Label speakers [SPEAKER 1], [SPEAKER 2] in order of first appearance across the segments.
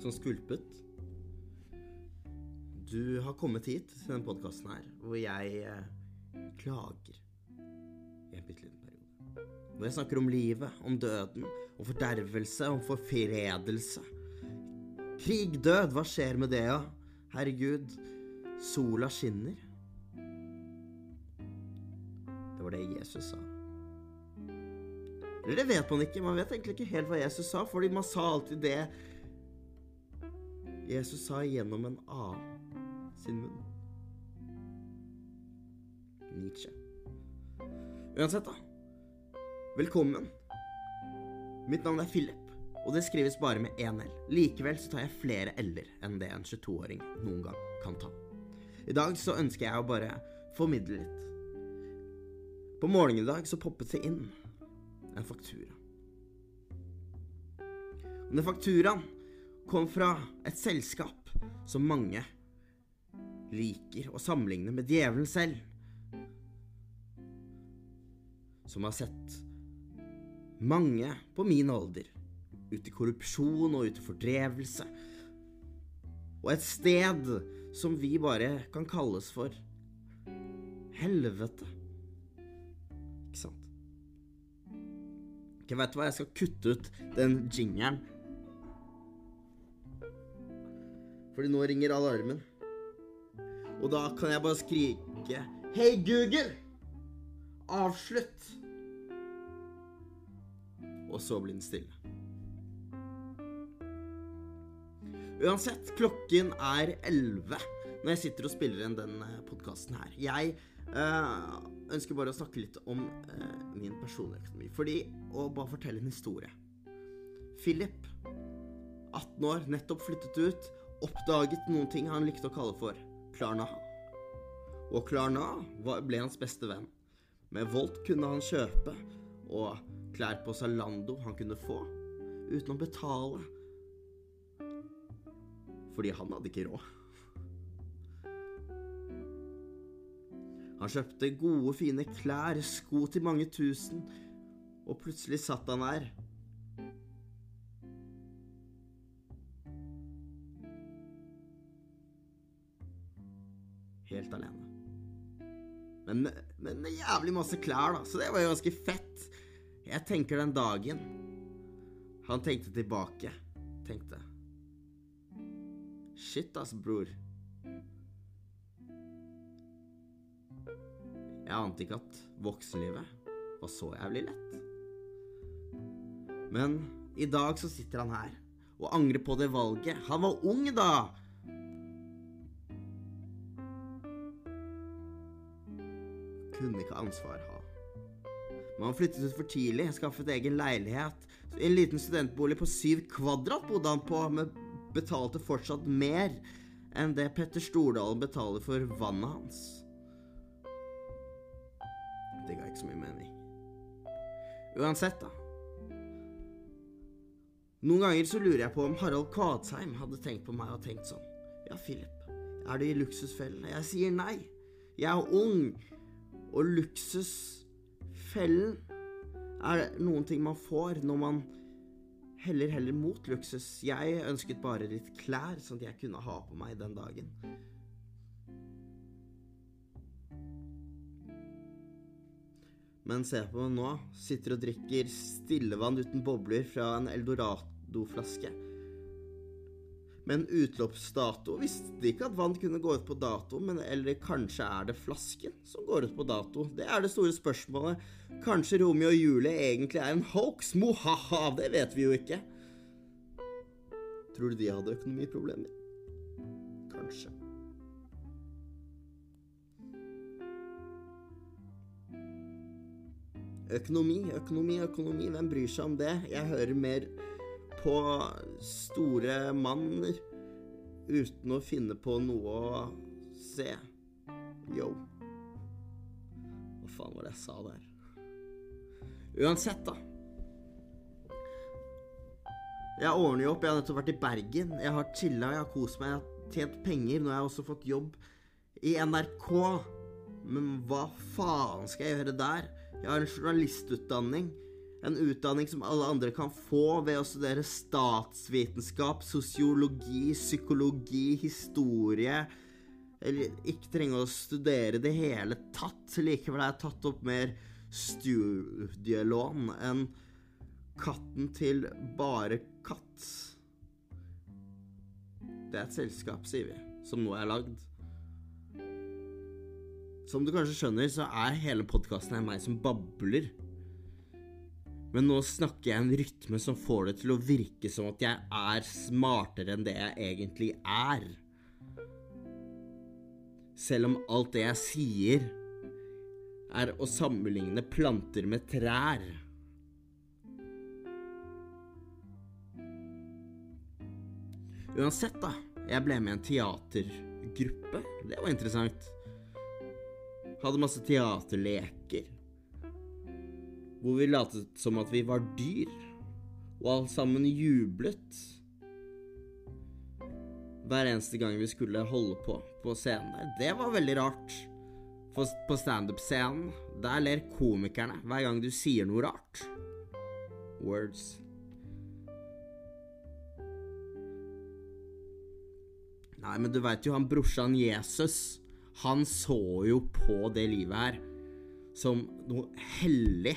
[SPEAKER 1] som skvulpet. Du har kommet hit til denne podkasten her, hvor jeg eh, klager i en bitte liten periode. Hvor jeg snakker om livet, om døden, om fordervelse, om forfredelse. Krig, død, hva skjer med det, ja? Herregud, sola skinner. Det var det Jesus sa. Eller det vet man ikke. Man vet egentlig ikke helt hva Jesus sa, fordi man sa alltid det Jesus sa gjennom en annen sin munn. Nietzsche. Uansett, da. Velkommen. Mitt navn er Philip, og det skrives bare med én L. Likevel så tar jeg flere L-er enn det en 22-åring noen gang kan ta. I dag så ønsker jeg å bare formidle litt. På morgenen i dag så poppet det inn en faktura. Og den fakturaen kom fra et selskap som mange liker å sammenligne med djevelen selv. Som har sett mange på min alder ut i korrupsjon og ut i fordrevelse. Og et sted som vi bare kan kalles for helvete. Ikke sant? Ikke du hva, jeg skal kutte ut den jingeren. Fordi nå ringer alarmen. Og da kan jeg bare skrike Hei, Google! Avslutt! Og så blir den stille. Uansett, klokken er 11 når jeg sitter og spiller inn den podkasten her. Jeg øh, ønsker bare å snakke litt om øh, min personlige økonomi. Fordi, Og bare fortelle en historie. Philip, 18 år, nettopp flyttet ut, oppdaget noen ting han likte å kalle for Klarna. Og Klarna ble hans beste venn. Med Volt kunne han kjøpe, og klær på Zalando han kunne få, uten å betale. Fordi han hadde ikke råd. Han kjøpte gode, fine klær, sko til mange tusen, og plutselig satt han der. Jævlig masse klær, da, så det var jo ganske fett. Jeg tenker den dagen han tenkte tilbake, tenkte Shit, ass, bror. Jeg ante ikke at voksenlivet var så jævlig lett. Men i dag så sitter han her og angrer på det valget. Han var ung da! Kunne ikke ansvar ha. Men han flyttet ut for tidlig, skaffet egen leilighet. En liten studentbolig på syv kvadrat bodde han på, men betalte fortsatt mer enn det Petter Stordalen betaler for vannet hans. Det ga ikke så mye mening. Uansett, da. Noen ganger så lurer jeg på om Harald Kvadsheim hadde tenkt på meg og tenkt sånn Ja, Philip, er du i luksusfellen? Jeg sier nei. Jeg er ung, og luksusfellen er noen ting man får når man heller heller mot luksus. Jeg ønsket bare litt klær, sånn at jeg kunne ha på meg den dagen. Men se på meg nå. Sitter og drikker stillevann uten bobler fra en Eldorado-flaske. Men utløpsdato visste ikke at vann kunne gå ut på dato, men eller kanskje er det flasken som går ut på dato? Det er det store spørsmålet. Kanskje Romeo og Julie egentlig er en hoax? Mohaha, det vet vi jo ikke. Tror du de hadde økonomiproblemer? Kanskje. Økonomi, økonomi, økonomi. Hvem bryr seg om det? Jeg hører mer på store manner uten å finne på noe å se. Yo. Hva faen var det jeg sa der? Uansett, da. Jeg ordner jo opp. Jeg har nettopp vært i Bergen. Jeg har chilla, jeg har kost meg, jeg har tjent penger. Nå har jeg også fått jobb i NRK. Men hva faen skal jeg gjøre der? Jeg har en journalistutdanning. En utdanning som alle andre kan få ved å studere statsvitenskap, sosiologi, psykologi, historie Eller ikke trenge å studere det hele tatt. Likevel har jeg tatt opp mer studielån enn katten til bare katt. Det er et selskap, sier vi, som nå er lagd. Som du kanskje skjønner, så er hele podkasten her meg som babler. Men nå snakker jeg en rytme som får det til å virke som at jeg er smartere enn det jeg egentlig er. Selv om alt det jeg sier, er å sammenligne planter med trær. Uansett, da. Jeg ble med i en teatergruppe. Det var interessant. Hadde masse teaterleker hvor vi latet som at vi var dyr, og alle sammen jublet hver eneste gang vi skulle holde på på scenen der. Det var veldig rart. For på standup-scenen, der ler komikerne hver gang du sier noe rart. Words. Nei, men du veit jo han brorsan Jesus. Han så jo på det livet her som noe hellig.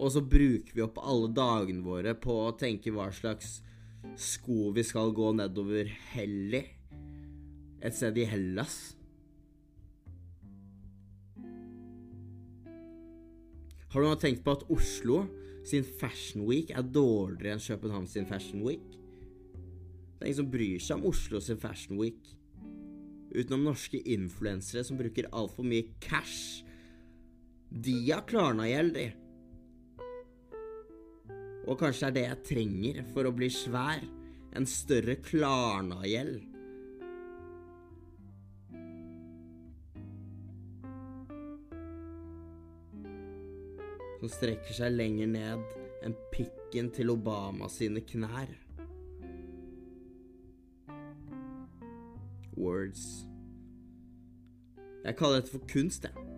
[SPEAKER 1] Og så bruker vi opp alle dagene våre på å tenke hva slags sko vi skal gå nedover Helli. Et sted i Hellas. Har du nå tenkt på at Oslo sin Fashion Week er dårligere enn København sin Fashion Week? Det er ingen som bryr seg om Oslo sin Fashion Week. Utenom norske influensere som bruker altfor mye cash. De har klarna gjeld, de. Og kanskje er det jeg trenger for å bli svær. En større Klarna-gjeld. Som strekker seg lenger ned enn pikken til Obama sine knær. Words. Jeg kaller dette for kunst, jeg.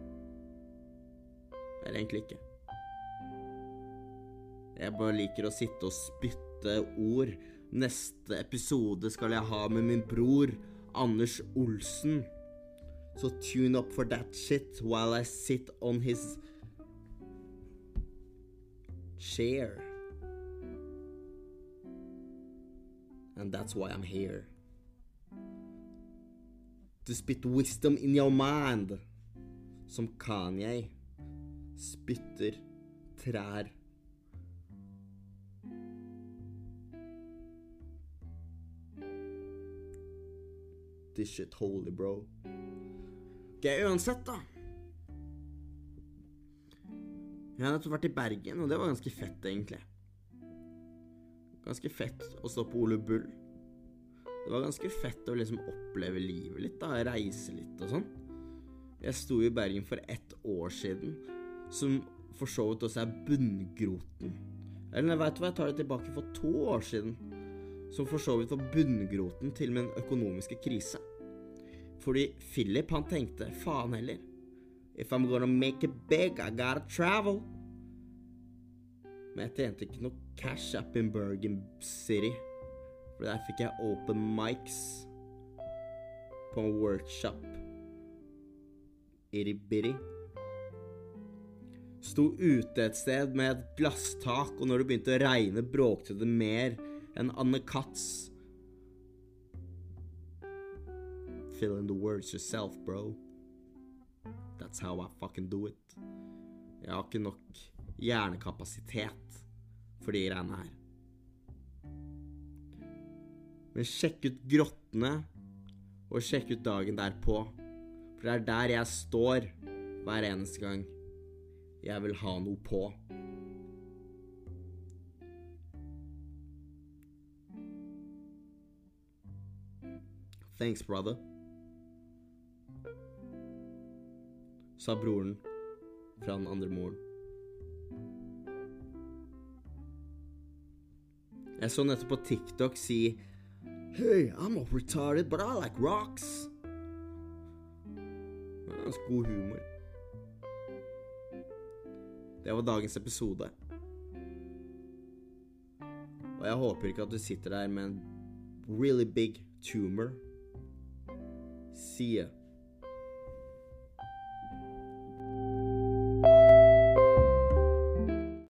[SPEAKER 1] Eller egentlig ikke. Jeg bare liker å sitte og spytte ord. Neste episode skal jeg ha med min bror Anders Olsen. Så tune up for that shit while I sit on his chair. And that's why I'm here. To spit wisdom in your mind. Som Kanye spytter trær This shit holy, bro. Ok, uansett, da. Jeg har nettopp vært i Bergen, og det var ganske fett, egentlig. Ganske fett å stå på Ole Bull. Det var ganske fett å liksom oppleve livet litt, da. Reise litt og sånn. Jeg sto i Bergen for ett år siden, som for så vidt også er bunngroten. Eller veit du hva, jeg tar det tilbake for to år siden som for så vidt var bunngroten til min økonomiske krise. Fordi Philip, han tenkte faen heller. If I'm gonna make it big, I gotta travel. Men jeg tjente ikke noe cash up in Bergen City. For der fikk jeg open mics på en workshop. Itty-bitty. Sto ute et sted med et glasstak, og når det begynte å regne, bråkte det mer enn Anne Katz. Fill in the words yourself, bro. That's how I fucking do it. Jeg har ikke nok hjernekapasitet for de greiene her. Men sjekk ut grottene, og sjekk ut dagen derpå. For det er der jeg står hver eneste gang jeg vil ha noe på. Thanks, brother. Sa broren fra den andre moren. Jeg så nettopp på TikTok si Hey, I'm not retarded, but I like rocks. Det er Ganske god humor. Det var dagens episode. Og jeg håper ikke at du sitter der med en really big tumor. See ya.